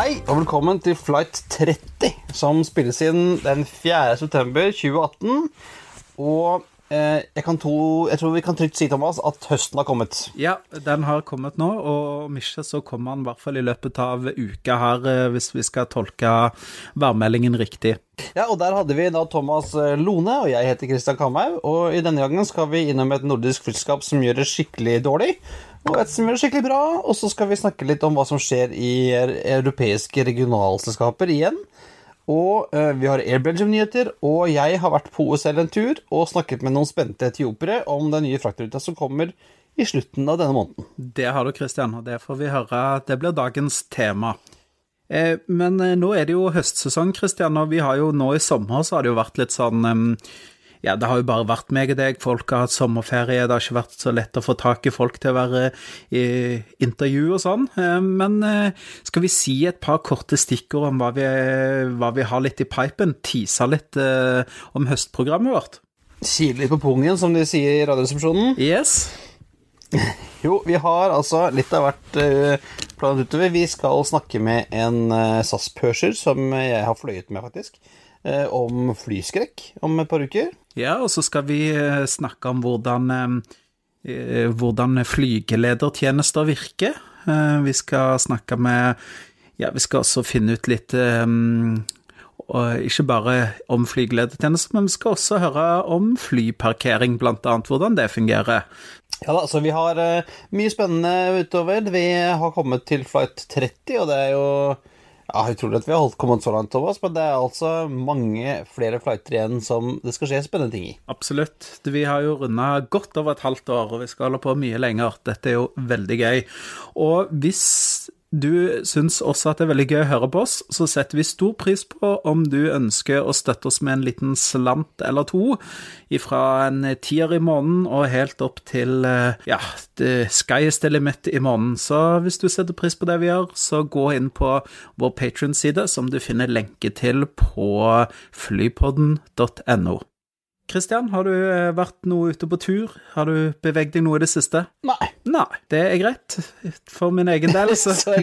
Hei og velkommen til Flight 30, som spilles inn den 4. september 2018. Og eh, jeg, kan to, jeg tror vi kan trygt si, Thomas, at høsten har kommet. Ja, den har kommet nå, og om ikke så kommer den i hvert fall i løpet av uka her, eh, hvis vi skal tolke værmeldingen riktig. Ja, og der hadde vi da Thomas eh, Lone, og jeg heter Christian Kamhaug. Og i denne gangen skal vi innom et nordisk flyselskap som gjør det skikkelig dårlig. Og det skikkelig bra, og så skal vi snakke litt om hva som skjer i europeiske regionalselskaper igjen. Og eh, vi har Air Belgium-nyheter, og jeg har vært på OSL en tur og snakket med noen spente etiopere om den nye fraktruta som kommer i slutten av denne måneden. Det har du, Christian, og det får vi høre. Det blir dagens tema. Eh, men eh, nå er det jo høstsesong, Christian, og vi har jo nå i sommer så har det jo vært litt sånn ja, det har jo bare vært meg og deg. Folk har hatt sommerferie. Det har ikke vært så lett å få tak i folk til å være i intervju og sånn. Eh, men eh, skal vi si et par korte stikkord om hva vi, hva vi har litt i pipen? Tise litt eh, om høstprogrammet vårt? Kile litt på pungen, som de sier i Radioresepsjonen. Yes. Jo, vi har altså litt av hvert planet utover. Vi skal snakke med en SAS-pørser som jeg har fløyet med, faktisk. Om flyskrekk om et par uker. Ja, og så skal vi snakke om hvordan, hvordan flygeledertjenester virker. Vi skal snakke med Ja, vi skal også finne ut litt ikke bare om flygeledertjenester, men vi skal også høre om flyparkering, blant annet, hvordan det fungerer. Ja da, så vi har mye spennende utover. Vi har kommet til flight 30, og det er jo ja, Utrolig at vi har kommet så langt, Thomas, men det er altså mange flere flighter igjen som det skal skje spennende ting i. Absolutt. Vi har jo runda godt over et halvt år, og vi skal holde på mye lenger. Dette er jo veldig gøy. Og hvis du syns også at det er veldig gøy å høre på oss, så setter vi stor pris på om du ønsker å støtte oss med en liten slant eller to, fra en tier i måneden og helt opp til ja, sky is the limit i måneden. Så hvis du setter pris på det vi gjør, så gå inn på vår Patrion-side, som du finner lenke til på flypodden.no. Kristian, har du vært noe ute på tur? Har du beveget deg noe i det siste? Nei. Nei, det er greit. For min egen del så, så.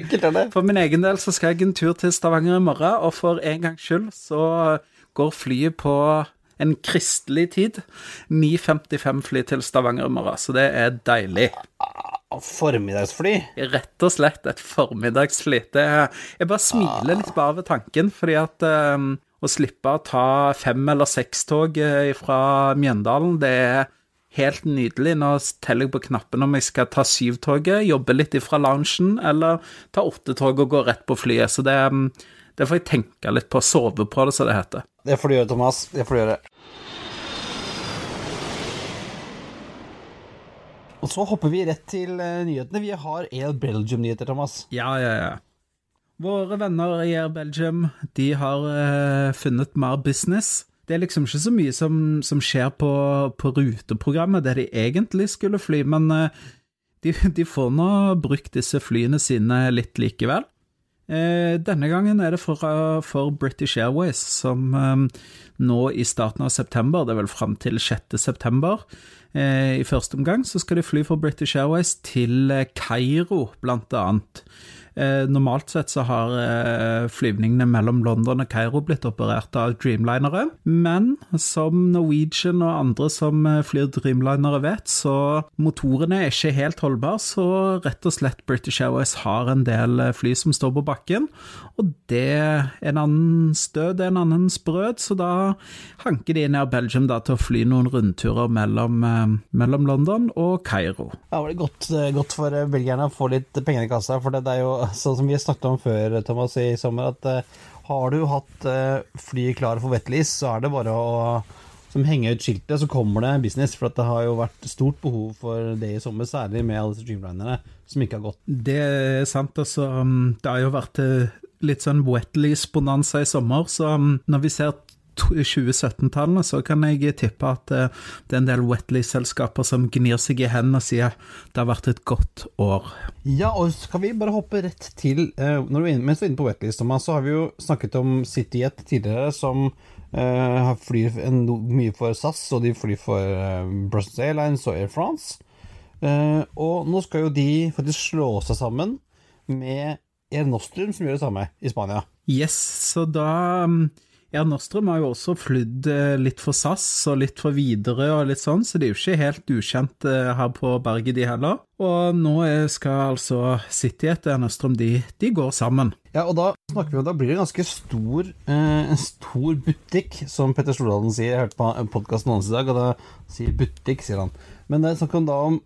For min egen del så skal jeg en tur til Stavanger i morgen, og for en gangs skyld så går flyet på en kristelig tid. 9.55 fly til Stavanger i morgen, så det er deilig. Formiddagsfly? Rett og slett et formiddagsfly. Det, jeg bare smiler litt bare ved tanken, fordi at um, å slippe å ta fem- eller sekstog fra Mjøndalen, det er helt nydelig. Nå teller jeg på knappen om jeg skal ta syvtoget, jobbe litt ifra loungen, eller ta åttetoget og gå rett på flyet. Så det, det får jeg tenke litt på, sove på det, som det heter. Det får du gjøre, Thomas. Det får du gjøre. Og så hopper vi rett til nyhetene. Vi har Air Belgium-nyheter, Thomas. Ja, ja, ja. Våre venner i Air Belgium, de har uh, funnet mer business. Det er liksom ikke så mye som, som skjer på, på, ruteprogrammet, der de egentlig skulle fly, men uh, de, de, får nå brukt disse flyene sine litt likevel. Uh, denne gangen er det for, for British Airways, som nå i starten av september, det er vel fram til 6. september, i første omgang, så skal de fly for British Airways til Kairo, blant annet. Eh, normalt sett så har eh, flyvningene mellom London og Kairo blitt operert av Dreamlinere, men som Norwegian og andre som eh, flyr Dreamlinere vet, så motorene er ikke helt holdbare, så rett og slett British Airways har en del fly som står på bakken, og det er en annen støt, en annen sprød, så da hanker de ned Belgium da, til å fly noen rundturer mellom, mellom London og Kairo. Ja, det er godt, godt for belgierne å få litt penger i kassa, for det er jo sånn som vi har snakket om før, Thomas, i sommer, at uh, har du hatt uh, flyet klare for wetlease, så er det bare å som henger ut skiltet, så kommer det business. For det har jo vært stort behov for det i sommer, særlig med alle streamlinerne som ikke har gått. Det er sant, altså. um, Det har jo vært eh, litt sånn wetlease-bonanza i sommer, så um, når vi ser 2017-tallene, så kan jeg tippe at eh, det er en del Wetley-selskaper som gnir seg i hendene og sier det har vært et godt år. Ja, og skal vi bare hoppe rett til eh, når du er inne, Mens du er inne på Wetley, så har vi jo snakket om CityJet tidligere, som uh, flyr mye for SAS, og de flyr for uh, Brussels Airlines og Air France. Uh, og nå skal jo de faktisk slå seg sammen med Air Nostrum, som gjør det samme i Spania. Yes, så da um, Air Nostrum har jo også flydd eh, litt for SAS og litt for Widerøe og litt sånn, så de er jo ikke helt ukjent eh, her på berget, de heller. Og nå skal altså City etter Air Nostrum, de, de går sammen. Ja, og da snakker vi om, da blir det ganske stor, eh, stor butikk, som Petter Stordalen sier. Jeg hørte på podkasten hans i dag, og da sier butikk, sier han. Men det er snakk da om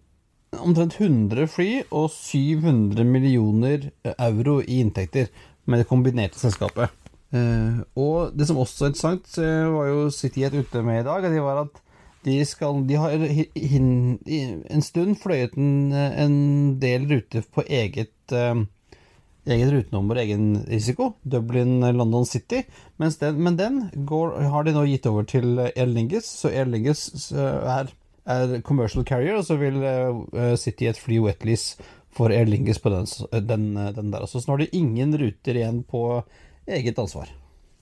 omtrent 100 fly og 700 millioner euro i inntekter med det kombinerte selskapet. Eh, og det som også er interessant, uh, var jo CityJet ute med i dag, og det var at de, skal, de har hi- hin, en stund fløyet en, en del ruter på eget uh, eget rutenummer og egen risiko, Dublin-London City, mens den, men den går, har de nå gitt over til Air Lingus, så Air Lingus eh, er, er commercial carrier, og så vil uh, City et fly wetlease for Air Lingus på den, den, den der. Så nå har de ingen ruter igjen på eget ansvar.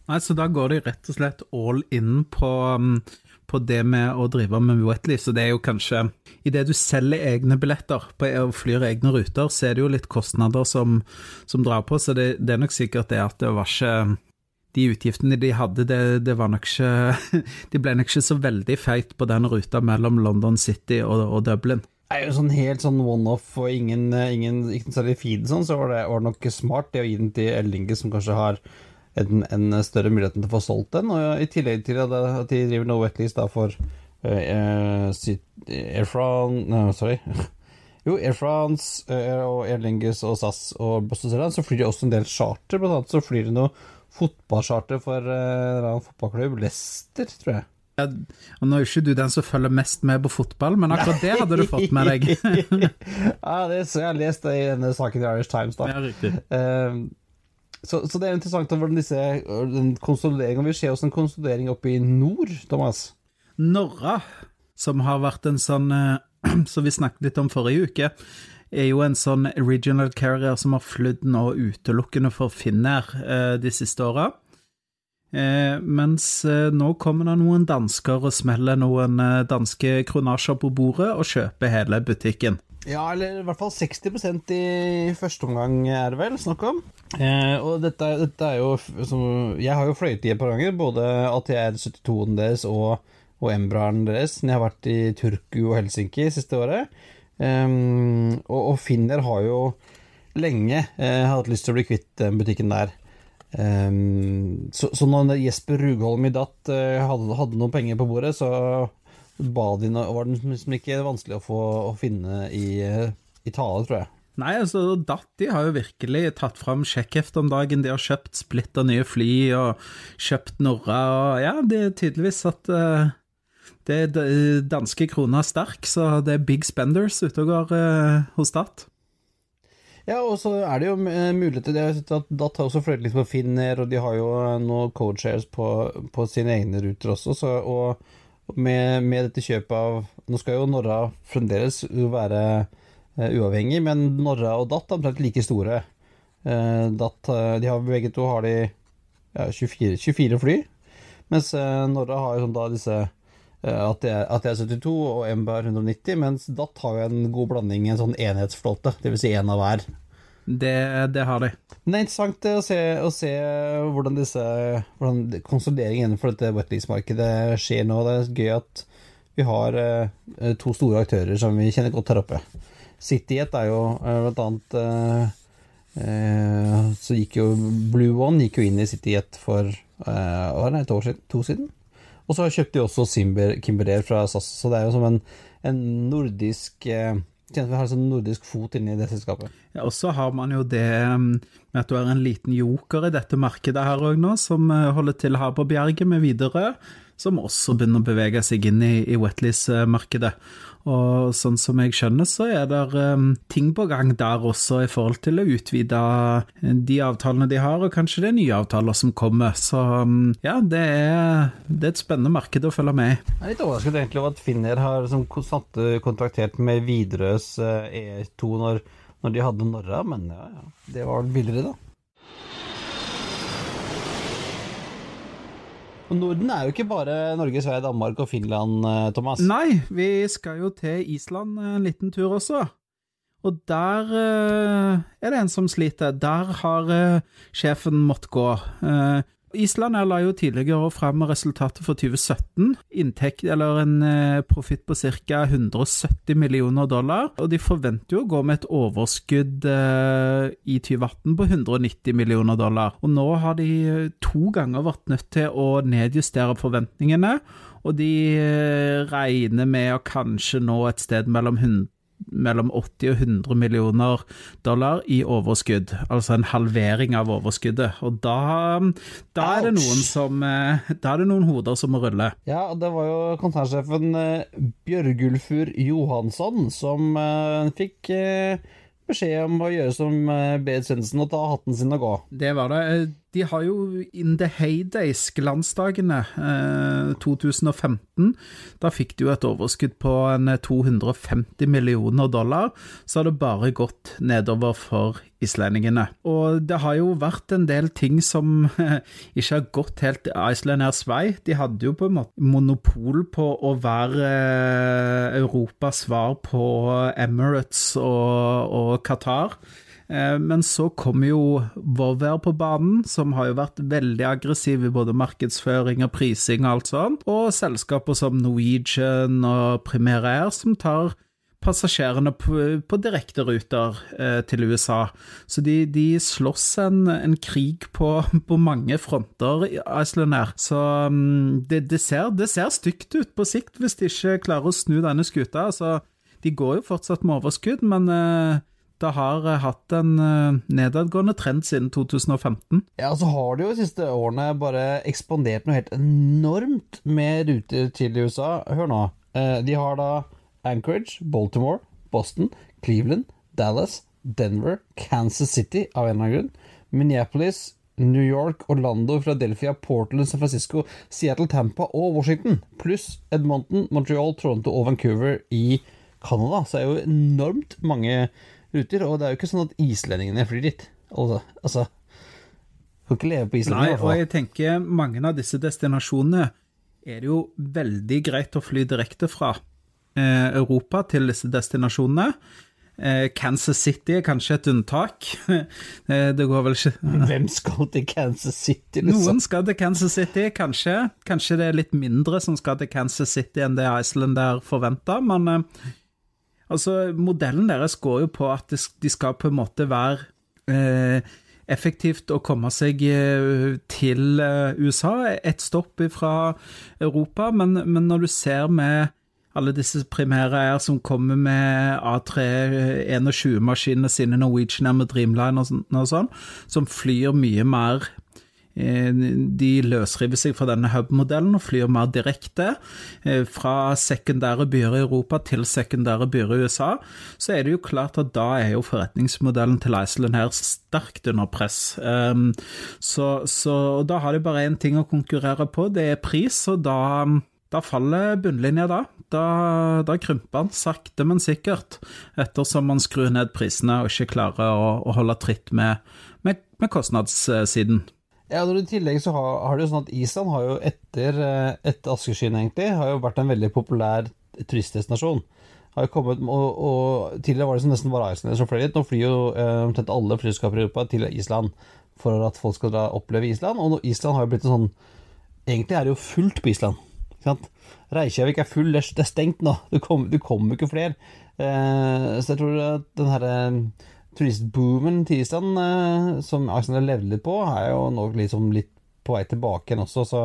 Nei, så da går de rett og slett all in på, um, på det med å drive med wetlease, så det er jo kanskje Idet du selger egne billetter på, og flyr egne ruter, så er det jo litt kostnader som, som drar på, så det, det er nok sikkert det at det var ikke de utgiftene de hadde, det, det var nok ikke De ble nok ikke så veldig feit på den ruta mellom London City og, og Dublin. Er jo sånn helt sånn one-off og ingen, ingen ikke særlig feed sånn, så var det, var nok smart det å gi den til Ellinge, som kanskje har en, en større mulighet til å få solgt den, og i tillegg til at de driver noe wetlease da for uh, Air France no, Sorry. Jo, Air France eh, og Air Lingus og SAS og Boston Zealand, så flyr de også en del charter, blant annet så flyr de noe fotballcharter for uh, en fotballklubb, Leicester, tror jeg. Og Nå er jo ikke du den som følger mest med på fotball, men akkurat det hadde du fått med deg. ja, det, så jeg har lest det i denne saken i Irish Times, da. ja, riktig. Eh, så, så det er interessant hvordan disse den konsolideringen Vi ser også en konsolidering oppe i nord, Thomas. Norra, som har vært en sånn eh, Som vi snakket litt om forrige uke, er jo en sånn regional carrier som har flydd nå utelukkende for Finnair eh, de siste åra. Eh, mens eh, nå kommer det noen dansker og smeller noen eh, danske kronasjer på bordet og kjøper hele butikken. Ja, eller i hvert fall 60% i første omgang er det vel snakk om. Eh, og dette, dette er jo som, Jeg har jo fløyet i et par ganger, både ATR 72-en deres og, og Embraeren deres, når jeg har vært i Turku og Helsinki siste året. Ehm, og, og Finner har jo lenge eh, hatt lyst til å bli kvitt den butikken der. Ehm, så, så når Jesper Rugholm i Datt uh, hadde, hadde noen penger på bordet, så de var det liksom ikke vanskelig å få å finne i, i tale, tror jeg. Nei, altså, de har jo virkelig tatt fram sjekkheftet om dagen. De har kjøpt splitter nye fly og kjøpt Norra, og ja, det er tydeligvis at uh, det er danske kroner sterk, så det er big spenders ute og går uh, hos Datt. Ja, og så er det jo eh, mulighet til det. At DAT har også fløyet litt på Finner, og de har jo nå noen codeshares på, på sine egne ruter også, så, og med, med dette kjøpet av Nå skal jo Norra fremdeles være uh, uavhengig, men Norra og DAT er omtrent like store. Uh, DAT, eh, de har begge to har de ja, 24, 24 fly, mens uh, Norra har jo sånn da disse eh, AT72 og Embraer 190, mens DAT har jo en god blanding, en sånn enhetsflåte, dvs. Si en av hver. Det, det har de. Men det er interessant å se, å se hvordan disse hvordan konsolideringen innenfor dette wetlease-markedet skjer nå. Det er gøy at vi har eh, to store aktører som vi kjenner godt her oppe. CityJet er jo eh, blant annet Så gikk jo Blue One gikk jo inn i CityJet for uh, er det, et år siden? To siden? Og så kjøpte de også Simber, Kimberer fra SAS, så det er jo som en, en nordisk eh, vi har en sånn nordisk fot inni det selskapet. Ja, og så har man jo det um, med at du er en liten joker i dette markedet her òg nå, som uh, holder til her på Bjerget med Widerøe. som også begynner å bevege seg inn i, i wetlease-markedet. Og sånn som jeg skjønner, så er det um, ting på gang der også i forhold til å utvide de avtalene de har, og kanskje det er nye avtaler som kommer. Så um, ja, det er, det er, et spennende marked å følge med i. Jeg er litt overrasket egentlig over at Finner har som kontraktert med Widerøes E2 når, når, de hadde Norra, men ja, ja, det var vel billigere, da. Og Norden er jo ikke bare Norge, Sverige, Danmark og Finland, eh, Thomas. Nei, vi skal jo til Island en liten tur også. Og der uh, er det en som sliter. Der har uh, sjefen måttet gå. Uh, Island la jo tidligere fram resultatet for 2017. Inntekt, eller en eh, profitt på ca. 170 millioner dollar. Og de forventer jo å gå med et overskudd eh, i 2018 på 190 millioner dollar. Og nå har de eh, to ganger vært nødt til å nedjustere forventningene. Og de eh, regner med å kanskje nå et sted mellom 100 mellom 80 og 100 millioner dollar i overskudd, altså en halvering av overskuddet. Og da, da er det noen som eh, Da er det noen hoder som må rulle. Ja, det var jo konsernsjefen eh, Bjørgulfur Johansson som uh, fikk beskjed om å gjøre som Berit Svendsen og ta hatten sin og gå. Det var det de har jo In the Heydays, glansdagene, eh, 2015. Da fikk de jo et overskudd på en 250 millioner dollar. Så har det bare gått nedover for islendingene. Og det har jo vært en del ting som eh, ikke har gått helt Islanders vei. De hadde jo på en måte monopol på å være eh, Europas svar på Emirates og, og Qatar. Eh, men så kom jo Vover på banen, som har jo vært veldig aggressiv i både markedsføring og prising og alt sånt, og selskaper som Norwegian og Primera Air som tar passasjerene på, på direkteruter eh, til USA. Så de, de slåss en, en krig på, på, mange fronter, Iceland Air. Så um, det, det, ser, det, ser, stygt ut på sikt hvis de ikke klarer å snu denne skuta. Altså, de går jo fortsatt med overskudd, men eh, det har eh, hatt en eh, nedadgående trend siden 2015. Ja, så har det jo de siste årene bare ekspandert noe helt enormt med ruter til USA. Hør nå. Eh, de har da Anchorage, Baltimore, Boston, Cleveland, Dallas, Denver, Kansas City av en eller annen grunn, Minneapolis, New York, Orlando, Philadelphia, Portland, San Francisco, Seattle, Tampa og Washington. Pluss Edmonton, Montreal, Toronto og Vancouver i Canada. Så det er jo enormt mange ruter. Og det er jo ikke sånn at islendingene flyr dit. Altså, altså Får ikke leve på Island. Nei, og jeg tenker mange av disse destinasjonene er det jo veldig greit å fly direkte fra eh, Europa til disse destinasjonene. Eh, Kansas City er kanskje et unntak. Eh, det går vel ikke Hvem skal til Kansas City? Liksom? Noen skal til Kansas City, kanskje. Kanskje det er litt mindre som skal til Kansas City enn det Iceland der forventa, men eh, Altså, modellen deres går jo på at de skal på en måte være eh, effektivt å komme seg eh, til eh, USA, et stopp fra Europa, men, men når du ser med alle disse primære er som kommer med A321-maskinene sine, Norwegian med Dreamline og, og sånn, som flyr mye mer de løsriver seg fra denne hub-modellen og flyr mer direkte eh, fra sekundære byer i Europa til sekundære byer i USA, så er det jo klart at da er jo forretningsmodellen til Iceland her sterkt under press. Ehm, så, så da har de bare én ting å konkurrere på, det er pris, og da da faller bunnlinja da. Da, da krymper den sakte, men sikkert, ettersom man skrur ned prisene og ikke klarer å, å holde tritt med, med, med kostnadssiden. Ja, og I tillegg så har, har det jo sånn at Island har jo etter, eh, etter askeskyen egentlig, har jo vært en veldig populær turistdestinasjon. Har jo kommet, og, og Tidligere var det som nesten bare Iceland som fløy dit. Nå flyr jo eh, omtrent alle flyselskaper i Europa til Island for at folk skal dra, oppleve Island. Og Island har jo blitt en sånn Egentlig er det jo fullt på Island. Ikke sant? Reykjavik er full, det er stengt nå. Du kommer kom ikke flere. Eh, så jeg tror at den herre turistboomen Island, eh, som Arsenal levde levd litt på, er jo nå liksom litt på vei tilbake igjen også. Så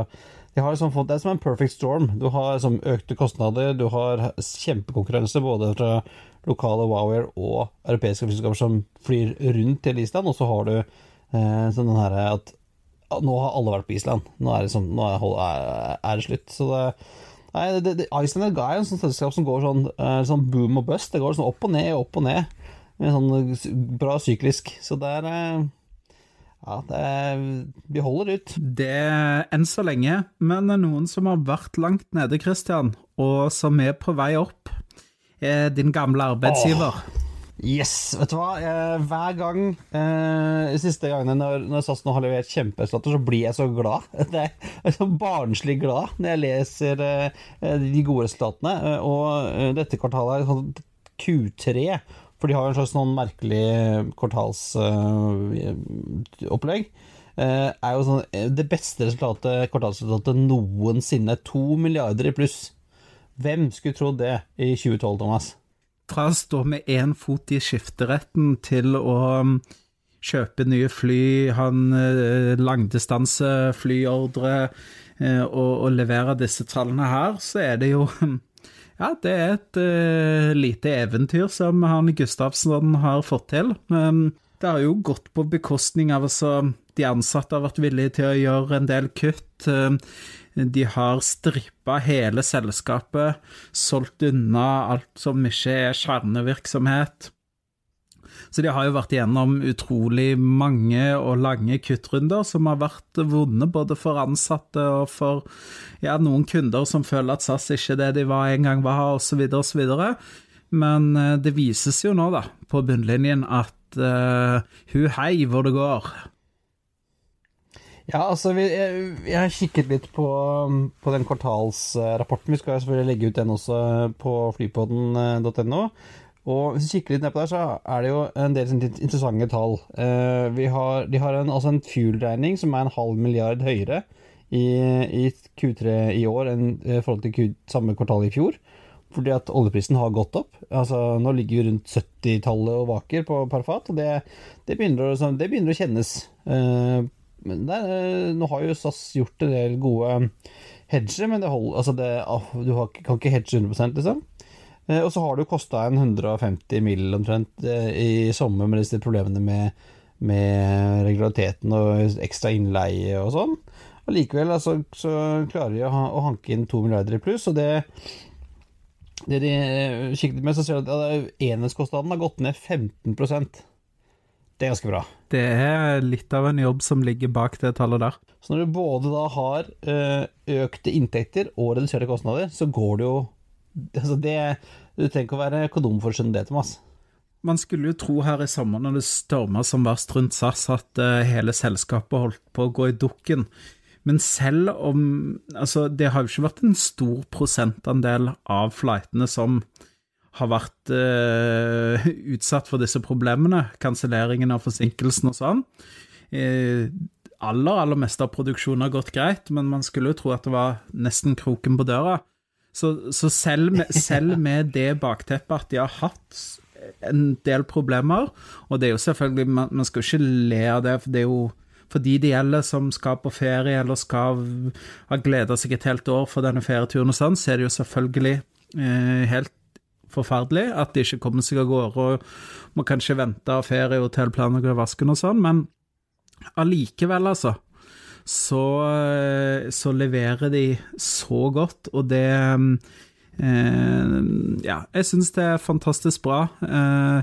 de har liksom fått, det er som en perfect storm. Du har liksom økte kostnader, du har kjempekonkurranse både fra lokale Wower og europeiske flyselskaper som flyr rundt til Island, og så har du eh, sånn den herre at nå har alle vært på Island. Nå er det, sånn, nå er, er det slutt. Så det Nei, det, det, Iceland er en sånn selskap som går sånn, sånn boom og bust. Det går sånn opp og ned, opp og ned. Sånn bra syklisk. Så det er ja, det, vi holder ut. Det er enn så lenge, men noen som har vært langt nede, Christian, og som er på vei opp, er din gamle arbeidsgiver. Åh, yes! Vet du hva, hver gang eh, siste gangene når, når SAS nå har levert kjempeslatter, så blir jeg så glad. Det er så barnslig glad når jeg leser eh, de gode resultatene. Eh, og eh, dette kvartalet er sånn Q3 for de har jo en slags sånn merkelig kvartalsopplegg. Uh, er jo sånn, eh, det beste resultatet, kvartalsresultatet noensinne. To milliarder i pluss. Hvem skulle trodd det i 2012, Thomas? Fra å stå med én fot i skifteretten til å um, kjøpe nye fly, ha en uh, langdistanseflyordre og, og levere disse tallene her, så er det jo um, ja, det er et uh, lite eventyr som han Gustavsson har fått til. Um, det har jo gått på bekostning av altså De ansatte har vært villige til å gjøre en del kutt. Uh, de har strippa hele selskapet, solgt unna alt som ikke er kjernevirksomhet. Så de har jo vært igjennom utrolig mange og lange kuttrunder som har vært vonde både for ansatte og for ja, noen kunder som føler at SAS ikke er det de var en gang var, osv., osv. Men eh, det vises jo nå, da, på bunnlinjen, at uh, hu hei hvor det går. Ja, altså, vi, jeg, jeg, har kikket litt på, på den kvartalsrapporten. Vi skal selvfølgelig legge ut den også på flypodden.no. Og hvis vi kikker litt ned på der, så er det jo en del interessante tall. Eh, har, de har en, altså en fuel-regning som er en halv milliard høyere i, i Q3 i år enn i forhold til Q, samme kvartal i fjor. Fordi at oljeprisen har gått opp. Altså, nå ligger vi rundt 70-tallet og vaker på per fat, og det, det, begynner, å, det begynner, å, kjennes. Eh, der, eh, nå har jo SAS gjort en del gode hedger, men det holder, altså det, du har, kan ikke hedge 100 liksom. Eh, og så har det jo kosta en 150 mill. omtrent eh, i sommer med disse problemene med, med regulariteten og ekstra innleie og sånn. Og likevel altså, så klarer de å, å hanke inn to milliarder i pluss, og det det de eh, kikket med, så ser du at enhetskostnaden har gått ned 15% Det er ganske bra. Det er litt av en jobb som ligger bak det tallet der. Så når du både da har økte inntekter og reduserte kostnader, så går det jo altså det, Du trenger ikke å være økonom for å skjønne det, Thomas. Man skulle jo tro her i sommer når det storma som verst rundt SAS, at uh, hele selskapet holdt på å gå i dukken. Men selv om Altså, det har jo ikke vært en stor prosentandel av flightene som har vært uh, utsatt for disse problemene, kanselleringen av forsinkelsen og sånn. Uh, aller, aller meste av produksjonen har gått greit, men man skulle jo tro at det var nesten kroken på døra. Så, så selv, med, selv, med, det bakteppet at de har hatt en del problemer, og det er jo selvfølgelig Man, man skal jo ikke le av det, for det er jo for de det gjelder som skal på ferie eller skal ha gleda seg et helt år for denne ferieturen og sånn, så er det jo selvfølgelig eh, helt forferdelig at de ikke kommer seg av gårde og må kanskje vente av ferie og gå i vasken og sånn, men allikevel, altså så, eh, så leverer de så godt, og det eh, Ja, jeg syns det er fantastisk bra, eh,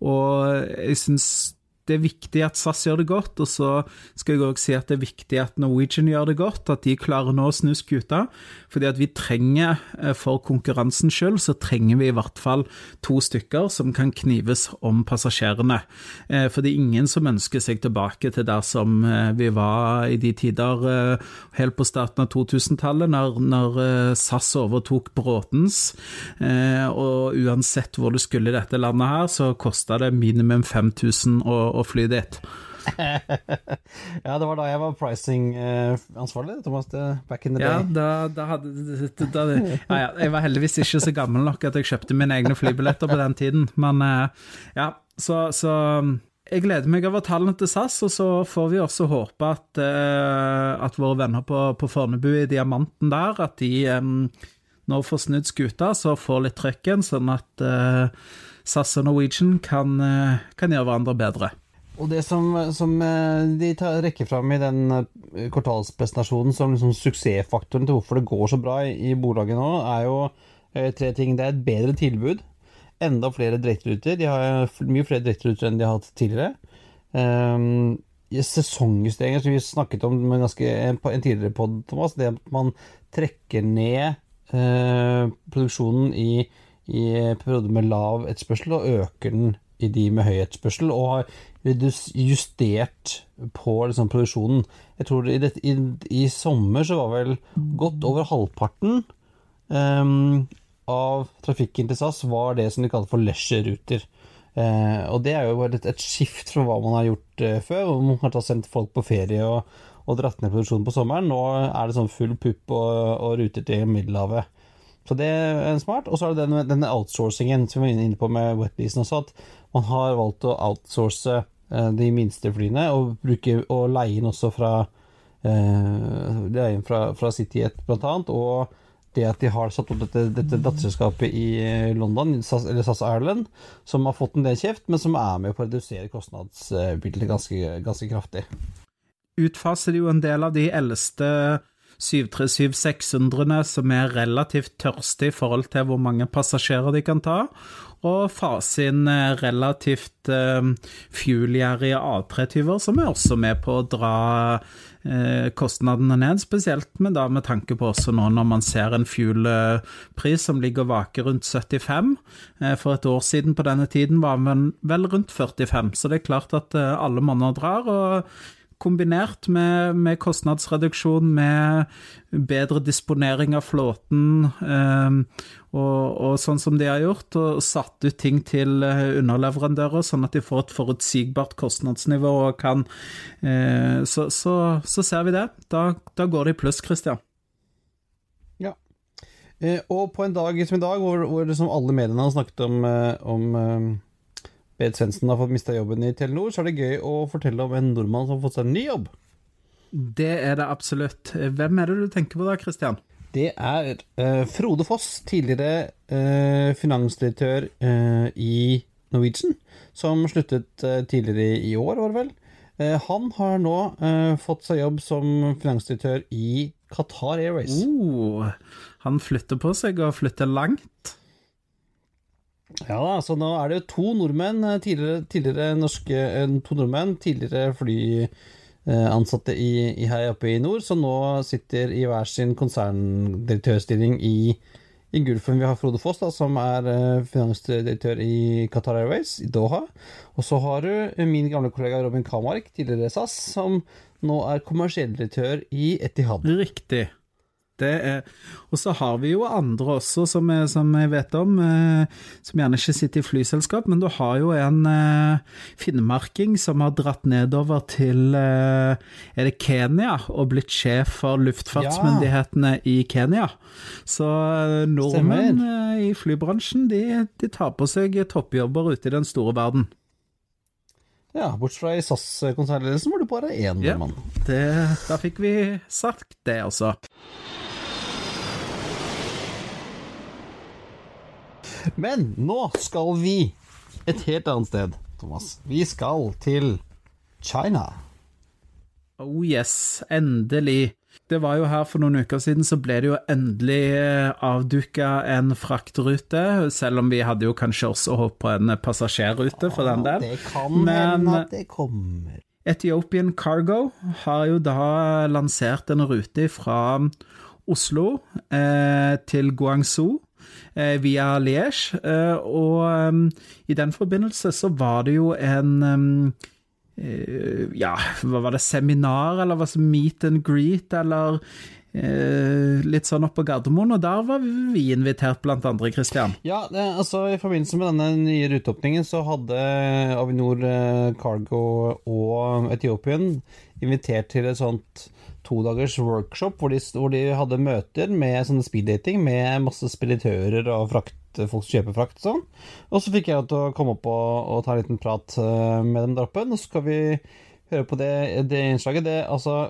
og jeg syns det er viktig at SAS gjør det godt, og så skal jeg òg si at det er viktig at Norwegian gjør det godt, at de klarer nå å snu skuta. Fordi at vi trenger, eh, for konkurransens skyld, så trenger vi i hvert fall to stykker som kan knives om passasjerene. Eh, for det er ingen som ønsker seg tilbake til der som eh, vi var i de tider helt på starten av 2000-tallet, når, når, SAS overtok Bråtens. Og uansett hvor du skulle i dette landet her, så kosta det minimum 5000 å å fly dit. ja, det var da jeg var pricing-ansvarlig, uh, Thomas. Back in the ja, day. Da, da hadde, da, ja, ja, jeg var heldigvis ikke så gammel nok at jeg kjøpte mine egne flybilletter på den tiden, men uh, ja, så, så jeg gleder meg over tallene til SAS, og så får vi også håpe at, uh, at våre venner på, på Fornebu i Diamanten der, at de um, nå får snudd skuta, så får litt trøkken, sånn at uh, SAS og Norwegian kan, kan gjøre hverandre bedre. Og det som, som eh, de tar, rekker fram i den eh, kvartalspresentasjonen som liksom suksessfaktoren til hvorfor det går så bra i, bolaget nå, er jo eh, tre ting. Det er et bedre tilbud. Enda flere direkteruter. De har mye flere direkteruter enn de har hatt tidligere. Um, sesongjusteringer som vi snakket om ganske, en, en tidligere pod, Thomas. Det at man trekker ned uh, produksjonen i, i perioder med lav etterspørsel og øker den i de med høy etterspørsel, og har justert på liksom, produksjonen. Jeg tror i, det, i, i sommer så var vel godt over halvparten um, av trafikken til SAS var det som de kaller for leisure-ruter. Uh, og det er jo bare et, et skift fra hva man har gjort uh, før, hvor man har sendt folk på ferie og, og dratt ned produksjonen på sommeren. Nå er det sånn full pupp og, og ruter til Middelhavet. Så det er smart. Og så er det denne, denne outsourcingen som vi var inne på med wetleasen også, at man har valgt å outsource eh, de minste flyene og, bruke, og leie inn også fra eh, leie inn fra, fra CityJet blant annet, og det at de har satt opp dette, dette datterselskapet i eh, London, SAS, eller SAS Ireland, som har fått en del kjeft, men som er med på å redusere kostnadsbildet ganske, ganske kraftig. Utfaser jo en del av de eldste 737-600-ene som er relativt tørste i forhold til hvor mange passasjerer de kan ta, og fase inn relativt eh, fuelgjerrige A320-er, som er også med på å dra eh, kostnadene ned, spesielt med, da, med tanke på også nå når man ser en fuelpris som ligger og vaker rundt 75. Eh, for et år siden på denne tiden var den vel rundt 45, så det er klart at eh, alle monner drar. og kombinert med, med kostnadsreduksjon, med bedre disponering av flåten, eh, og, og, sånn som de har gjort, og satt ut ting til eh, underleverandører, sånn at de får et forutsigbart kostnadsnivå og kan eh, så, så, så, ser vi det. Da, da går det i pluss, Christian. Ja. Eh, og på en dag som i dag, hvor, hvor liksom alle mediene har snakket om, eh, om eh, Berit Svendsen har fått mista jobben i Telenor, så er det gøy å fortelle om en nordmann som har fått seg en ny jobb. Det er det absolutt. Hvem er det du tenker på da, Christian? Det er uh, Frode Foss, tidligere uh, finansdirektør uh, i Norwegian, som sluttet tidligere i år, var det vel. Han har nå fått seg jobb som finansdirektør i Qatar Airways. Oh, han flytter på seg og flytter langt. Ja da, så nå er det jo to nordmenn, eh, tidligere, tidligere norske eh, To nordmenn, tidligere flyansatte i, i her oppe i nord, som nå sitter i hver sin konserndirektørstilling i, i Gulfen. Vi har Frode Foss, da, som er eh, finansdirektør i Qatar Airways i Doha. Og så har du min gamle kollega Robin Kamark, tidligere SAS, som nå er kommersiell direktør i Etihad. Riktig. Det er, og så har vi jo andre også, som jeg, som jeg vet om, eh, som gjerne ikke sitter i flyselskap, men du har jo en eh, finnmarking som har dratt nedover til eh, Er det Kenya og blitt sjef for luftfartsmyndighetene i Kenya. Så eh, nordmenn eh, i flybransjen, de, de tar på seg toppjobber ute i den store verden. Ja, bortsett fra i SAS-konsernledelsen, hvor det bare er én Ja. mann. Det, da fikk vi sagt det, altså. Men nå skal vi et helt annet sted, Thomas. Vi skal til China. Oh yes, endelig. Det var jo her for noen uker siden, så ble det jo endelig avduka en fraktrute, selv om vi hadde jo kanskje også håpet på en passasjerrute for den del. Det kan Men- hende at det kommer. Ethiopian Cargo har jo da lansert en rute fra Oslo eh, til Guangzhou eh, via Liège, eh, og em, i den forbindelse så var det jo en eh, ja, hva var det, seminar, eller hva som meet and greet, eller eh, litt sånn oppå Gardermoen, og der var vi invitert blant andre, Christian. Ja, det, altså I forbindelse med denne nye ruteåpningen så hadde Avinor eh, Cargo og Etiopien invitert til et sånt todagers workshop hvor de, hvor de hadde møter med sånne speeddating med masse speditører og frakt, folk som kjøper frakt og sånn. Og så fikk jeg til å komme opp og, og ta en liten prat eh, med dem der oppe. Nå skal vi høre på det, det innslaget. Det, altså,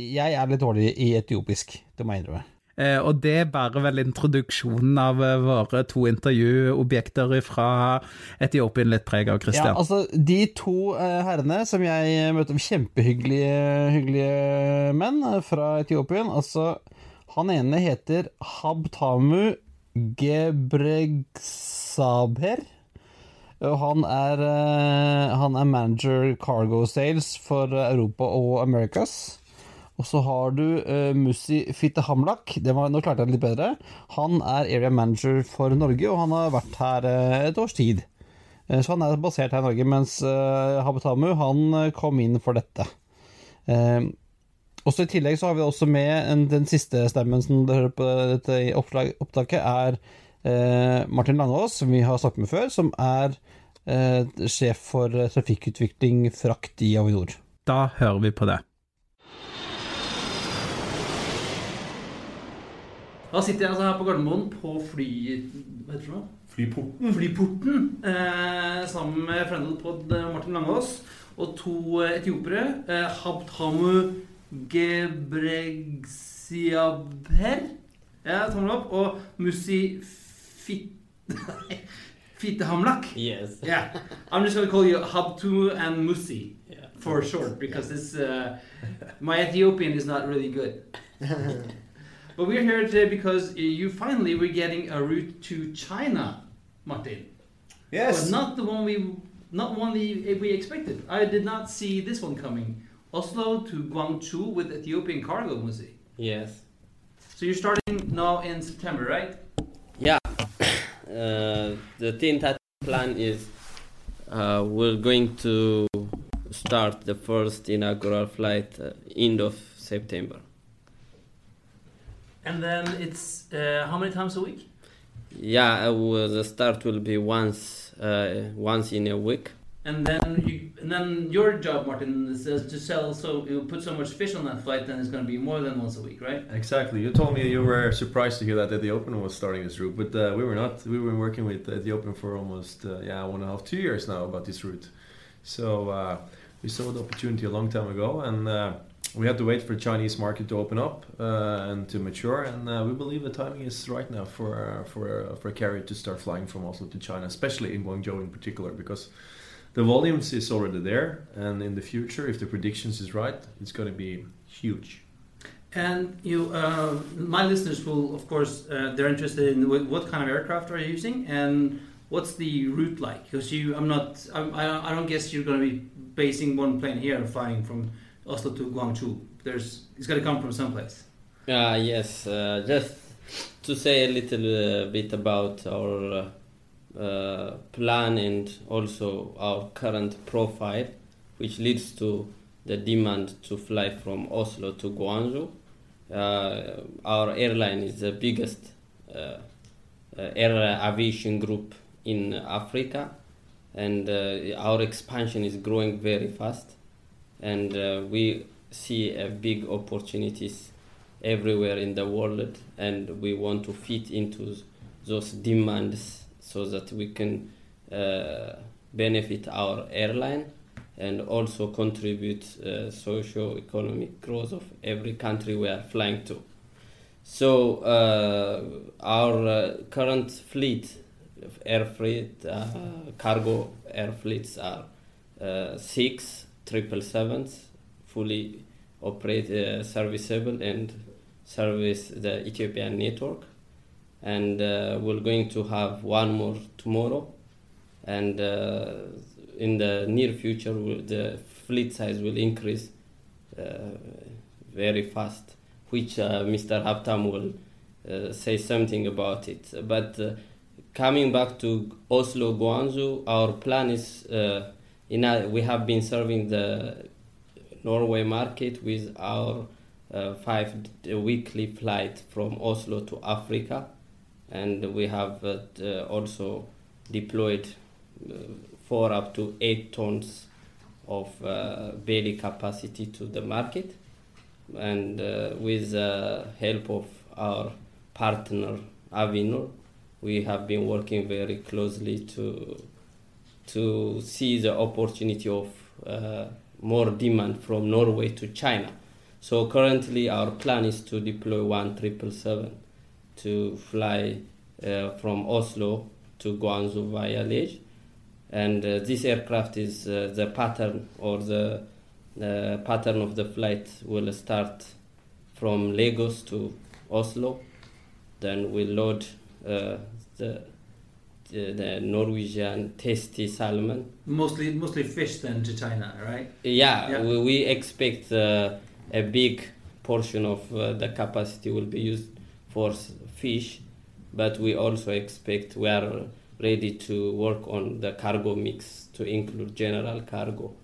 jeg er litt dårlig i etiopisk, det må jeg innrømme. Eh, og det er bare vel introduksjonen av eh, våre to intervjuobjekter fra Etiopien litt preg av, Christian. Ja, altså, de to eh, herrene som jeg møtte, kjempehyggelige hyggelige menn fra Etiopien. Altså, han ene heter Habtamu Gebregsaber. Han er, han er manager cargo sales for Europa og Americas. Og så har du uh, Musi Fittehamlak. Nå klarte jeg det litt bedre. Han er area manager for Norge, og han har vært her uh, et års tid. Uh, Så han er basert her i Norge, mens Habetamu han kom inn for dette. Også I tillegg så har vi også med en, den siste stemmen som du hører på dette oppslag, opptaket, er Martin Langås, som vi har snakket med før, som er sjef for trafikkutvikling frakt i Avinor. Da hører vi på det. Da sitter jeg altså her på Gardermoen på fly... Hva heter det nå? Flyporten. Flyporten. Eh, sammen med Friendlepod eh, Martin Langås og to eh, etiopere. Eh, Habtamu Gebregsiaber. Ja, tommel opp. Og Musi Fit... Fittehamlak. Yes. Yeah, I'm just gonna call you Habtu and Musi Yeah. for short because this uh, my Ethiopian is not really good. but we're here today because uh, you finally were getting a route to China, Martin. Yes. But not the one we not one we, we expected. I did not see this one coming. Oslo to Guangzhou with Ethiopian cargo, was it? Yes. So you're starting now in September, right? Yeah. Uh, the tentative plan is uh, we're going to start the first inaugural flight uh, end of September. And then it's uh, how many times a week? Yeah, uh, well, the start will be once uh, once in a week. And then you, and then your job, Martin, is uh, to sell. So you put so much fish on that flight, then it's going to be more than once a week, right? Exactly. You told me you were surprised to hear that Ethiopian was starting this route, but uh, we were not. We were working with Ethiopian for almost uh, yeah one and a half, two years now about this route. So uh, we saw the opportunity a long time ago, and uh, we had to wait for the Chinese market to open up uh, and to mature. And uh, we believe the timing is right now for for for a carrier to start flying from Oslo to China, especially in Guangzhou in particular, because the volumes is already there, and in the future, if the predictions is right, it's going to be huge. And you, uh, my listeners will, of course, uh, they're interested in what, kind of aircraft are you using and what's the route like? Because you, I'm not, I'm, I, I don't guess you're going to be basing one plane here and flying from Oslo to Guangzhou. There's, it's got to come from someplace. Uh, yes, uh, just to say a little uh, bit about our uh, plan and also our current profile, which leads to the demand to fly from Oslo to Guangzhou. Uh, our airline is the biggest uh, air aviation group in Africa, and our expansion is growing very fast, and uh, we see uh, big opportunities everywhere in the world, and we want to fit into those demands so that we can uh, benefit our airline and also contribute uh, socio-economic growth of every country we are flying to. So uh, our uh, current fleet, of air fleet, uh, cargo air fleets are six triple sevens, fully operate uh, serviceable and service the Ethiopian network. And uh, we're going to have one more tomorrow, and uh, in the near future, the fleet size will increase uh, very fast, which uh, Mr. Haptam will uh, say something about it. But coming back to Oslo, Guangzhou, our plan is in a, we have been serving the Norway market with our uh, five weekly flight from Oslo to Africa, and we have uh, also deployed uh, four up to eight tons of uh, belly capacity to the market, and uh, with the help of our partner Avinor, we have been working very closely to to see the opportunity of uh, more demand from Norway to China. So currently, our plan is to deploy one triple seven to fly uh, from Oslo to Guangzhou via Liège, and uh, this aircraft is uh, the pattern or the uh, pattern of the flight will start from Lagos to Oslo, then we load uh, the, the the Norwegian tasty salmon Mostly, mostly fish then to China, right? yeah, Yeah. We, we expect uh, a big portion of uh, the capacity will be used for fish, but we also expect we are ready to work on the cargo mix to include general cargo.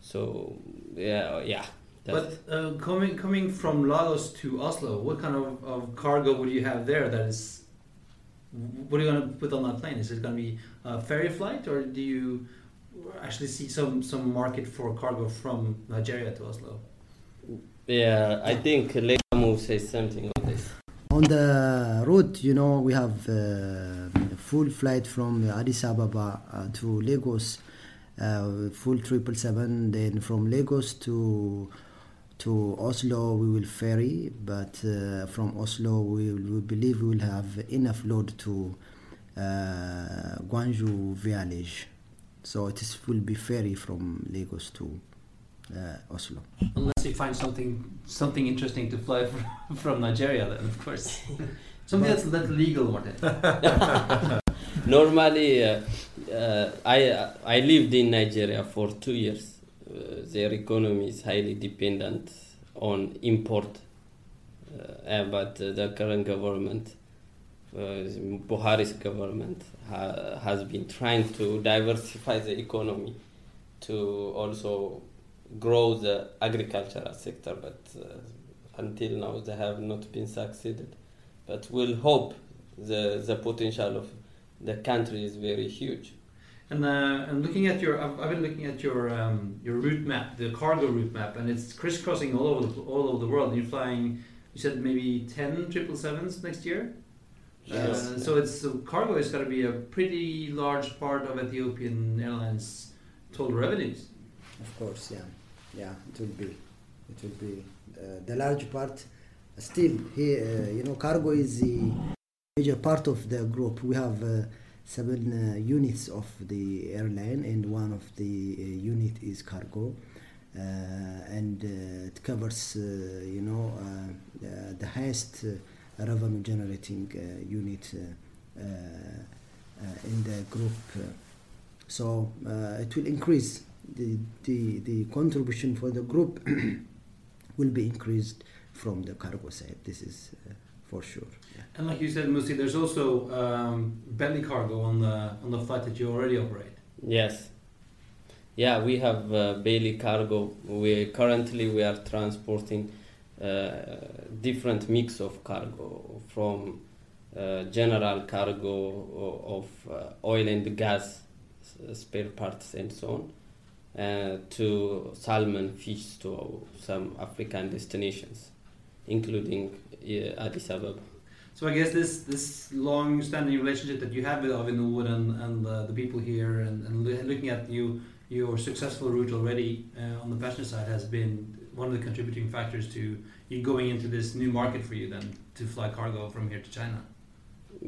So yeah, yeah. But uh, coming coming from Lagos to Oslo, what kind of, of cargo would you have there? That is, what are you going to put on that plane? Is it going to be a ferry flight, or do you actually see some some market for cargo from Nigeria to Oslo? yeah, I think Legamu says something on this. On the route, you know, we have uh, full flight from Addis Ababa uh, to Lagos, uh, full triple seven. Then from Lagos to to Oslo, we will ferry. But uh, from Oslo, we, we believe we will have enough load to uh, Guangzhou village. So it is will be ferry from Lagos to uh, Oslo. Unless you find something something interesting to fly from, from Nigeria, then of course. Something that's, that's legal, Martin. Normally, uh, uh, I I lived in Nigeria for two years. Uh, their economy is highly dependent on import, uh, uh, but uh, the current government, uh, Buhari's government, ha- has been trying to diversify the economy to also grow the agricultural sector, but until now they have not been succeeded. But we'll hope the the potential of the country is very huge. And uh, and looking at your, I've, I've been looking at your um, your route map, the cargo route map, and it's crisscrossing all over the all over the world. You're flying. You said maybe ten triple sevens next year. Yes. Uh, so it's so cargo is going to be a pretty large part of Ethiopian Airlines total revenues. Of course, yeah, yeah, it will be, it will be uh, the large part. Still, here, uh, you know, cargo is the major part of the group. We have uh, seven uh, units of the airline, and one of the uh, unit is cargo, uh, and uh, it covers, uh, you know, uh, the highest revenue generating unit in the group. So it will increase the, the, the contribution for the group will be increased from the cargo side. This is uh, for sure. Yeah. And like you said, Musi, there's also um, belly cargo on the on the flight that you already operate. Yes. Yeah, we have uh, Bailey cargo. We currently we are transporting uh, different mix of cargo from uh, general cargo of uh, oil and gas spare parts and so on uh, to salmon fish to some African destinations, including uh, Addis Ababa. So I guess this this long-standing relationship that you have with Avinor and and uh, the people here, and, and looking at you your successful route already uh, on the passenger side has been one of the contributing factors to you going into this new market for you then to fly cargo from here to China.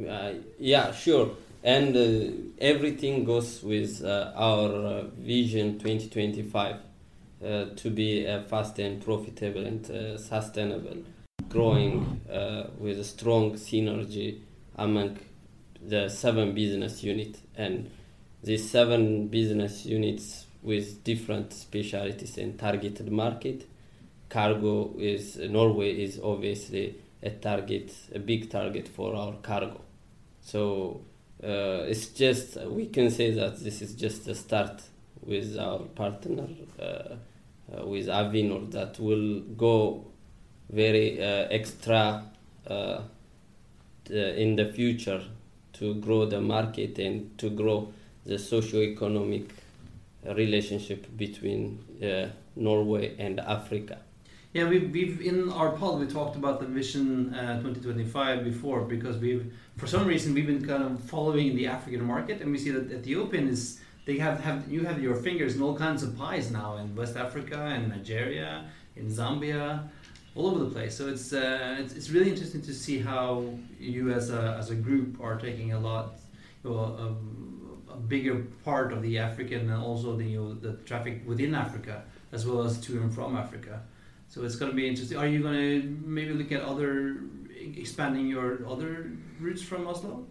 Uh, yeah, sure. And uh, everything goes with uh, our uh, vision 2025 uh, to be a fast and profitable and uh, sustainable, growing uh, with a strong synergy among the seven business units and these seven business units with different specialties and targeted market. Cargo is Norway is obviously a target, a big target for our cargo. So uh, it's just we can say that this is just a start with our partner uh, uh, with Avinor that will go very uh, extra in the future to grow the market and to grow the socio-economic relationship between uh, Norway and Africa. Yeah, we've, we've in our pod we talked about the Vision uh, 2025 before because we've for some reason we've been kind of following the African market and we see that Ethiopian is they have, have you have your fingers in all kinds of pies now in West Africa and Nigeria in Zambia all over the place. So it's, uh, it's it's really interesting to see how you as a as a group are taking a lot, you know, a, a bigger part of the African and also the you know, the traffic within Africa as well as to and from Africa. So it's going to be interesting. Are you going to maybe look at other expanding your other routes from Oslo?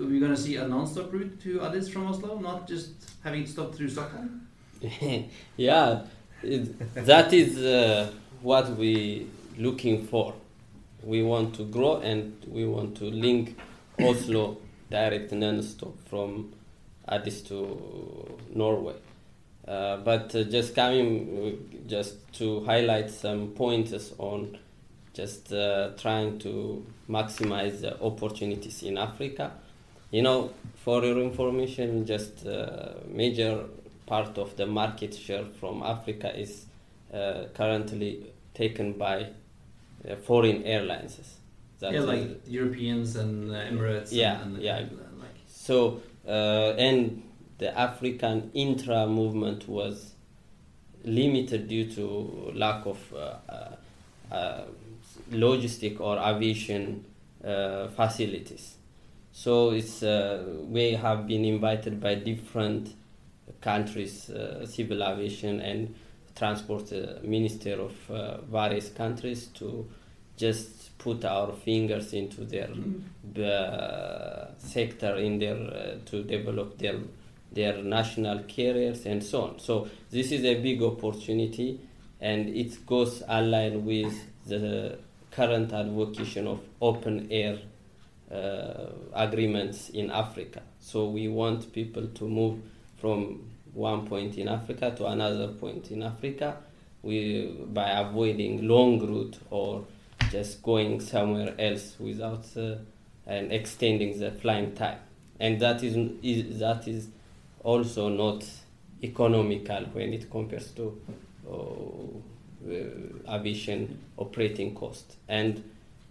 Are we going to see a non-stop route to Addis from Oslo, not just having to stop through Stockholm? yeah, it, that is uh, what we looking for. We want to grow and we want to link Oslo direct non-stop from Addis to Norway. Uh, but uh, just coming, uh, just to highlight some pointers on just uh, trying to maximize the opportunities in Africa. You know, for your information, just uh, major part of the market share from Africa is uh, currently taken by uh, foreign airlines. That yeah, like Europeans and uh, Emirates. Yeah, and, and yeah. Like. So uh, and the African intra movement was limited due to lack of uh, logistic or aviation facilities. So it's uh, we have been invited by different countries, uh, civil aviation and transport uh, minister of uh, various countries to just put our fingers into their mm. sector in their uh, to develop their their national carriers and so on. So this is a big opportunity, and it goes aligned with the current advocacy of open air agreements in Africa. So we want people to move from one point in Africa to another point in Africa we, by avoiding long route or just going somewhere else without uh, and extending the flying time. And that is, is that is also not economical when it compares to uh, aviation operating cost. And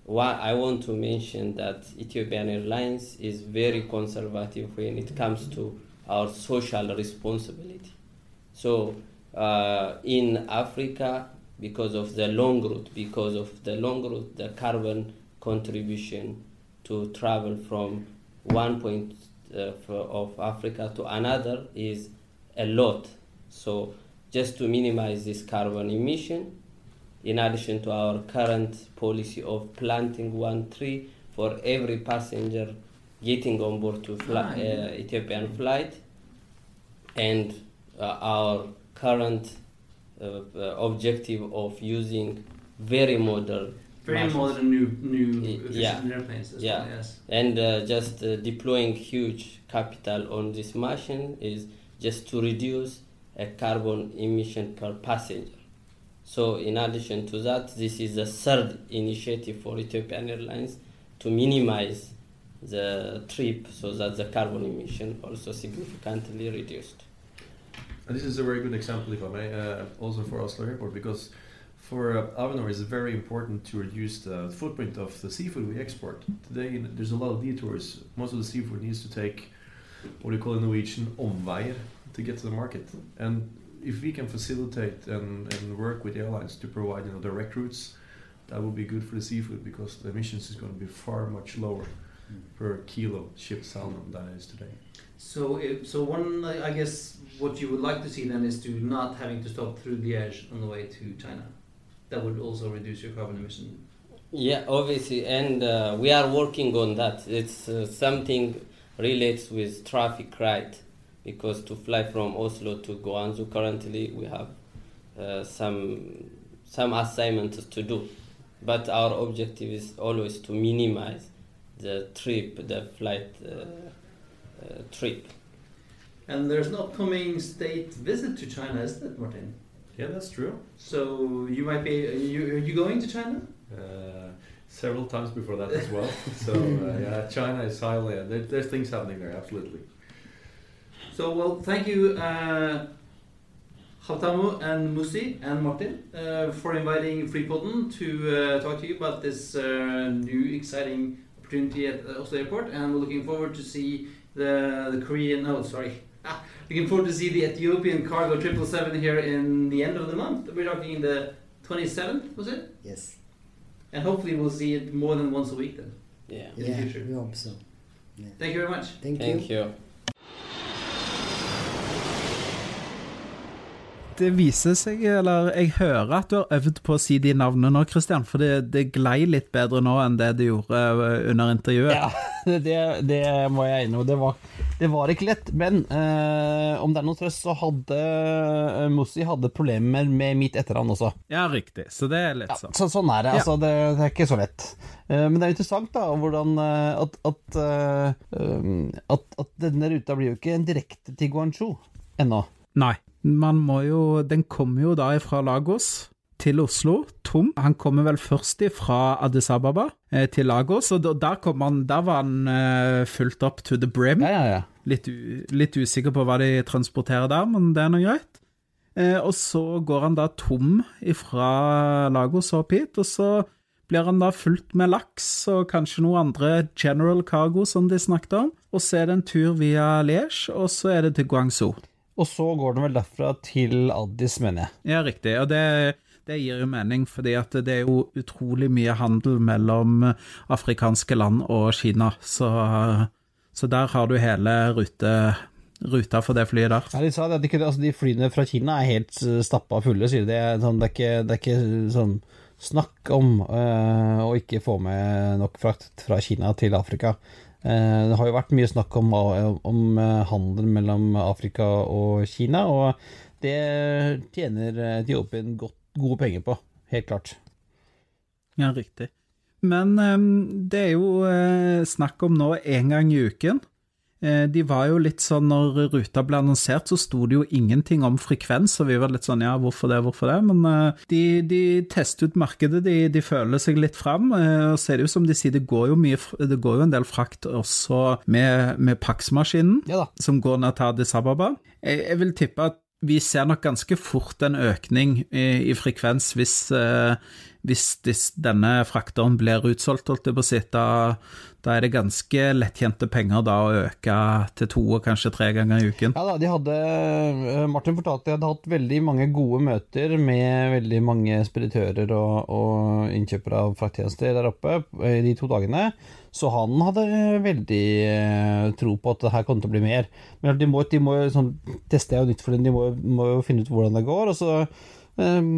why I want to mention that Ethiopian Airlines is very conservative when it comes to our social responsibility. So uh, in Africa, because of the long route, because of the long route, the carbon contribution to travel from one point uh, of Africa to another is a lot. So just to minimize this carbon emission, in addition to our current policy of planting one tree for every passenger getting on board to fly, ah, uh, Ethiopian flight, and uh, our current uh, uh objective of using very modern very modern new new yeah. airplanes yeah. Well, yes. and uh, just uh, deploying huge capital on this machine is just to reduce a carbon emission per passenger so, in addition to that, this is the third initiative for Ethiopian Airlines to minimize the trip so that the carbon emission also significantly reduced. And this is a very good example, if I may, uh, also for Oslo Airport, because for uh, Avinor it's very important to reduce the footprint of the seafood we export. Today, there's a lot of detours. Most of the seafood needs to take what we call in Norwegian omveier to get to the market. And if we can facilitate and, and work with airlines to provide you know direct routes, that would be good for the seafood because the emissions is going to be far much lower mm. per kilo shipped salmon than it is today. So, if, so one, I guess, what you would like to see then is to not having to stop through Liège on the way to China. That would also reduce your carbon emission. Yeah, obviously, and uh, we are working on that. It's uh, something relates with traffic right because to fly from Oslo to Guangzhou currently we have uh, some some assignments to do, but our objective is always to minimize the trip, the flight uh, uh, trip. And there's an upcoming state visit to China, isn't it, Martin? Yeah, that's true. So you might be you are you going to China? Uh, several times before that as well. so uh, yeah, China is highly. There, there's things happening there, absolutely. So, well, thank you, uh, Havtamu and Musi and Martin, uh, for inviting FreePodden to uh, talk to you about this uh, new exciting opportunity at Oslo Airport. And we're looking forward to see the, the Korean, no, sorry, ah, looking forward to see the Ethiopian cargo 777 here in the end of the month. We're talking the 27th, was it? Yes. and hopefully we'll see it more than once a week then. Yeah. In the Yeah, future. we hope so. Thank you very much. Thank, Thank you. you. Det viser seg, eller jeg hører at du har øvd på å si de navnene nå, Christian, for det, det glei litt bedre nå enn det det gjorde eh, under intervjuet. Ja, det, det må jeg innrømme. Det var, det var ikke lett. Men eh, om det er noe trøst, så hadde Mossi Mussi hadde problemer med mitt etternavn også. Ja, riktig. Så det er litt Ja, sånn. så, sånn er det. Ja. Altså, det, det er ikke så lett. Eh, men det er interessant da, hvordan eh, at, at, eh, um, at, at denne ruta blir jo ikke en direkte til Guangzhou ennå. Nei. Man må jo Den kommer jo da fra Lagos til Oslo, tom. Han kommer vel først fra Addis Ababa eh, til Lagos, og da- der, han, der var han eh, fullt opp to the brim. Ja, ja, ja. Litt, litt usikker på hva de transporterer der, men det er nå greit. Eh, og så går han da tom fra Lagos opp hit, og så blir han da fulgt med laks og kanskje noe andre general cargo som de snakket om. Og så er det en tur via Liège, og så er det til Guangzhou. Og så går den vel derfra til Addis, mener jeg. Ja, riktig. Og det, det gir jo mening, fordi at det er jo utrolig mye handel mellom afrikanske land og Kina. Så, så der har du hele rute, ruta for det flyet der. Ja, de sa det at de, altså, de flyene fra Kina er helt eh, stappa fulle, sier de. Det er, sånn, det er ikke, det er ikke sånn snakk om øh, å ikke få med nok frakt fra Kina til Afrika. Eh, det har jo vært mye snakk om, om eh, handel mellom Afrika og Kina, og det tjener Etiopien godt, gode penger på, helt klart. Ja, riktig. Men eh, det er jo eh, snakk om nå en gang i uken. Eh, de var jo litt sånn, når ruta ble annonsert, så sto det jo ingenting om frekvens, og vi var litt sånn ja, hvorfor det, hvorfor det? Men eh, de, de tester ut markedet, de, de føler seg litt fram. eh, og så er det jo som de sier, det går jo, mye, det går jo en del frakt også med, med Pax-maskinen, Ja som går ned til Addis Ababa. Jeg, jeg vil tippe at vi ser nok ganske fort en økning i, i frekvens hvis, eh, hvis dis, denne frakteren blir utsolgt, holdt jeg på å si. Da, da er det ganske lettjente penger da å øke til to og kanskje tre ganger i uken. Ja da, de hadde eh, Martin fortalte at de hadde hatt veldig mange gode møter med veldig mange speditører og, og innkjøpere av frakttjenester der oppe i de to dagene. Så han hadde veldig eh, tro på at det her kom til å bli mer. Men de må, jo sånn, teste jo nytt for dem, de må, må jo finne ut hvordan det går. Og så eh,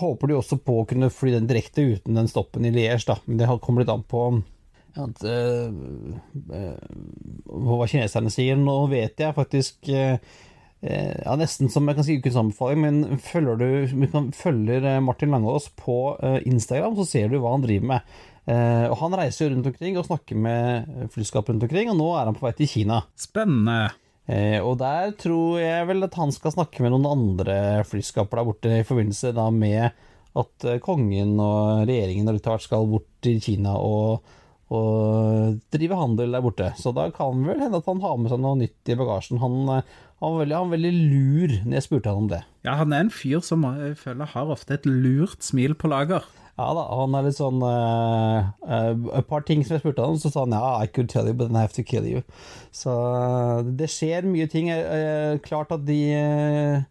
håper de også på å kunne fly den direkte uten den stoppen i Liège, da. Men det kommer litt an på at, eh, eh, hva kineserne sier. Nå vet jeg faktisk eh, ja, Nesten som jeg kan si ukens anbefaling, men følger du følger Martin Langås på Instagram, så ser du hva han driver med. Og Han reiser rundt omkring og snakker med flyskap rundt omkring, og nå er han på vei til Kina. Spennende. Eh, og der tror jeg vel at han skal snakke med noen andre flyskaper der borte i forbindelse da med at kongen og regjeringen og litt av hvert skal bort til Kina og, og drive handel der borte. Så da kan det vel hende at han har med seg noe nytt i bagasjen. Han, eh, han, var, veldig, han var veldig lur når jeg spurte han om det. Ja, han er en fyr som jeg føler har ofte et lurt smil på lager. Ja da, han er litt sånn uh, uh, Et par ting som jeg spurte han om, så sa han ja, I could tell you, but then I have to kill you. Så eh, det skjer mye ting. Uh, klart at de, eh,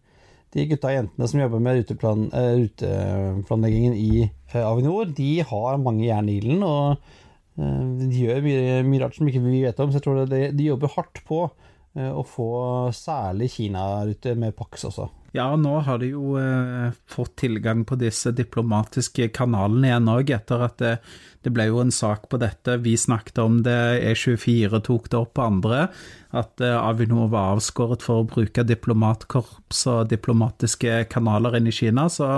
de gutta og jentene som jobber med ruteplan, eh, ruteplanleggingen i eh, Avinor, de har mange jern i ilden, og eh, de gjør mye, mye rart som ikke vi vet om, så jeg tror de, de jobber hardt på eh, å få særlig Kina ute med Pax også. Ja, nå har de jo eh, fått tilgang på disse diplomatiske kanalene igjen òg, etter at det, det ble jo en sak på dette. Vi snakket om det, E24 tok det opp på andre, at eh, Avinor var avskåret for å bruke diplomatkorps og diplomatiske kanaler inn i Kina. så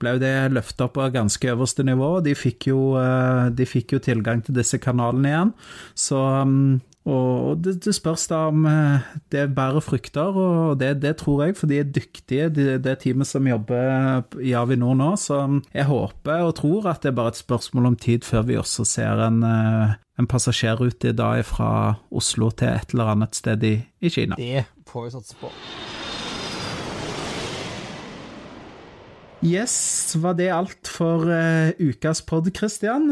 ble det løfta på ganske øverste nivå. De fikk jo, eh, de fikk jo tilgang til disse kanalene igjen. Så mm, og det, det spørs da om eh, det bærer frukter, og det, det tror jeg, for de er dyktige, det, det teamet som jobber i Avinor nå. Så jeg håper og tror at det er bare et spørsmål om tid før vi også ser en, eh, en passasjerrute da fra Oslo til et eller annet sted i, i Kina. Det får vi satse på. Yes, var det alt for uh, ukas pod, Christian?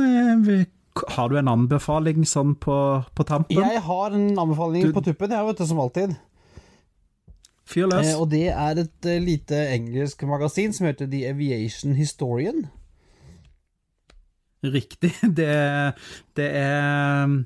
Vi- har du en anbefaling sånn på, på tampen? Jeg har en anbefaling Du- på tuppen, jeg, vet du, som alltid. Fyr løs. Eh, og det er et lite engelsk magasin som heter The Aviation Historian. Riktig. Det, det er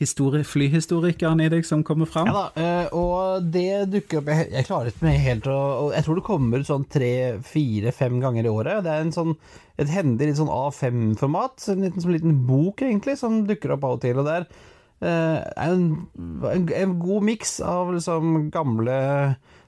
flyhistorikeren i deg som kommer fram. Ja da, eh, og det dukker opp Jeg, klarer ikke med helt å Jeg tror det kommer sånn tre, fire, fem ganger i året. Det er en sånn, et hendig litt sånn A5-format. En liten, sånn liten bok, egentlig, som dukker opp av og til. Og det er eh, en, en, en god miks av liksom gamle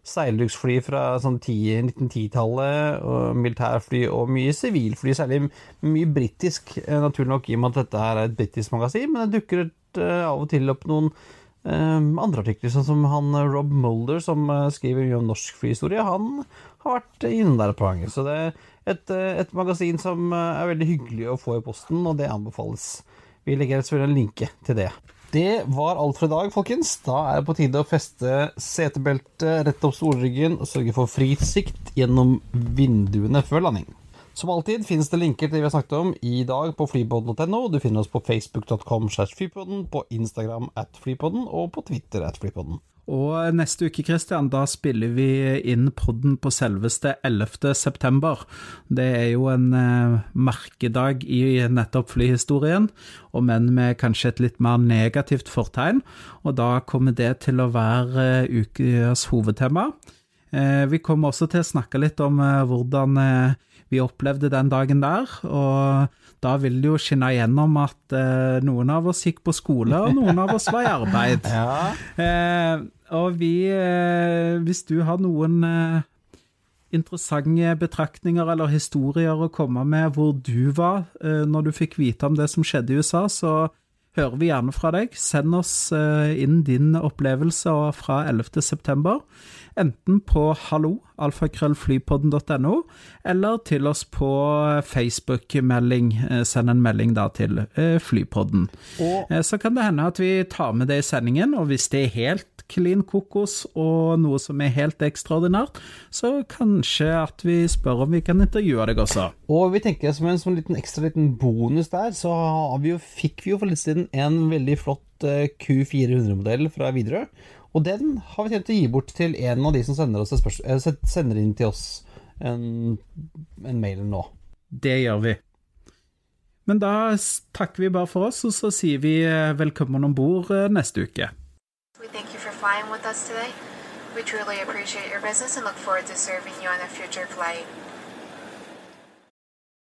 seilduksfly fra sånn 10 1910-tallet, og militærfly og mye sivilfly, særlig mye britisk, eh, naturlig nok i og med at dette er et britisk magasin, men det dukker av og til opp noen uh, andre artikler, sånn som han Rob Mulder, som skriver mye om norsk flyhistorie. Han har vært inne der et par ganger. Så det er et, et magasin som er veldig hyggelig å få i posten, og det anbefales. Vi legger selvfølgelig en linke til det. Det var alt for i dag, folkens. Da er det på tide å feste setebeltet, rette opp stolryggen og sørge for fri sikt gjennom vinduene før landing. Som alltid finnes det linker til det vi har snakket om i dag på flypodden.no. Du finner oss på facebook.com på Instagram at flypodden og på Twitter at flypodden. Og neste uke, Christian, da spiller vi inn podden på selveste 11. september. Det er jo en eh, merkedag i nettopp flyhistorien, om men med kanskje et litt mer negativt fortegn. Og da kommer det til å være eh, ukas hovedtema. Eh, vi kommer også til å snakke litt om eh, hvordan eh, vi opplevde den dagen der. Og da vil det jo skinne igjennom at eh, noen av oss gikk på skole, og noen av oss var i arbeid. Ja. Eh, og vi eh, Hvis du har noen eh, interessante betraktninger eller historier å komme med hvor du var eh, når du fikk vite om det som skjedde i USA, så hører vi gjerne fra deg. Send oss eh, inn din opplevelse fra 11. enten på hallo, alfakrøllflypodden.no, eller til oss på Facebook-melding. Eh, send en melding da til eh, Flypodden. Og- Eh, Så kan det hende at vi tar med det i sendingen, og hvis det er helt klin kokos og noe som er helt ekstraordinært, så kanskje at vi spør om vi kan intervjue deg også. Og vi tenker som en sånn liten ekstra liten bonus der, så vi jo, fikk vi jo for litt siden en veldig flott eh, Q400-modell fra Widerøe. Og den har vi tenkt å gi bort til en av de som sender, oss spørs eh, sender inn til oss en, en mail nå. Det gjør vi. Men da takker vi bare for oss, og så sier vi eh, velkommen om bord eh, neste uke. We thank you for flying with us today. We truly appreciate your business and look forward to serving you on a future flight.